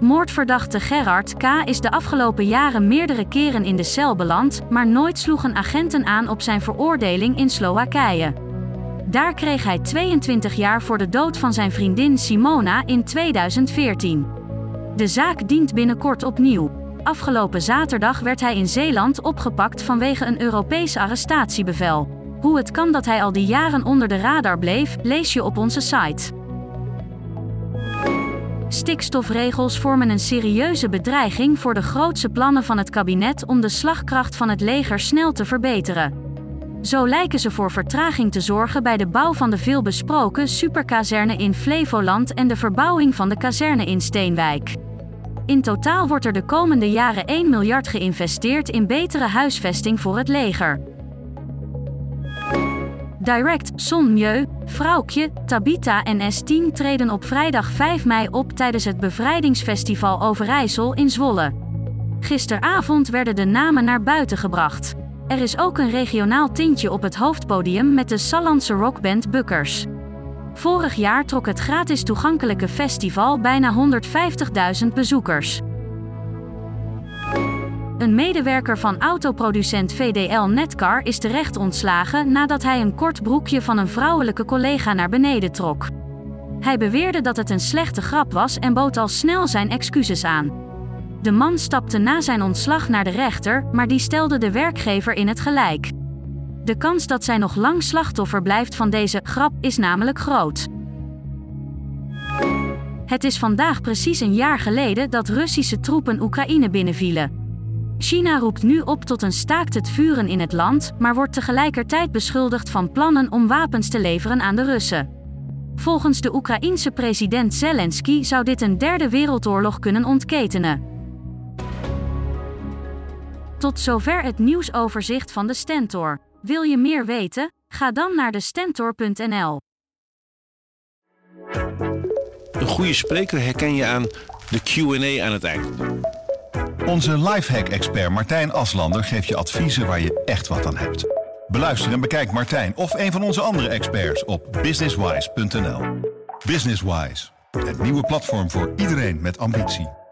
Moordverdachte Gerard K. is de afgelopen jaren meerdere keren in de cel beland, maar nooit sloegen agenten aan op zijn veroordeling in Slowakije. Daar kreeg hij 22 jaar voor de dood van zijn vriendin Simona in 2014. De zaak dient binnenkort opnieuw. Afgelopen zaterdag werd hij in Zeeland opgepakt vanwege een Europees arrestatiebevel. Hoe het kan dat hij al die jaren onder de radar bleef, lees je op onze site. Stikstofregels vormen een serieuze bedreiging voor de grootse plannen van het kabinet om de slagkracht van het leger snel te verbeteren. Zo lijken ze voor vertraging te zorgen bij de bouw van de veelbesproken superkazerne in Flevoland en de verbouwing van de kazerne in Steenwijk. In totaal wordt er de komende jaren 1 miljard geïnvesteerd in betere huisvesting voor het leger. Direct, Son Mieu, Vrouwtje, Tabita en S10 treden op vrijdag 5 mei op tijdens het Bevrijdingsfestival Overijssel in Zwolle. Gisteravond werden de namen naar buiten gebracht. Er is ook een regionaal tintje op het hoofdpodium met de Sallandse rockband Bukkers. Vorig jaar trok het gratis toegankelijke festival bijna 150.000 bezoekers. Een medewerker van autoproducent VDL Netcar is terecht ontslagen nadat hij een kort broekje van een vrouwelijke collega naar beneden trok. Hij beweerde dat het een slechte grap was en bood al snel zijn excuses aan. De man stapte na zijn ontslag naar de rechter, maar die stelde de werkgever in het gelijk. De kans dat zij nog lang slachtoffer blijft van deze grap is namelijk groot. Het is vandaag precies een jaar geleden dat Russische troepen Oekraïne binnenvielen. China roept nu op tot een staakt het vuren in het land, maar wordt tegelijkertijd beschuldigd van plannen om wapens te leveren aan de Russen. Volgens de Oekraïense president Zelensky zou dit een derde wereldoorlog kunnen ontketenen. Tot zover het nieuwsoverzicht van de Stentor. Wil je meer weten? Ga dan naar de Stentor.nl. Een goede spreker herken je aan de Q&A aan het eind. Onze lifehack-expert Martijn Aslander geeft je adviezen waar je echt wat aan hebt. Beluister en bekijk Martijn of een van onze andere experts op businesswise.nl. Businesswise, het nieuwe platform voor iedereen met ambitie.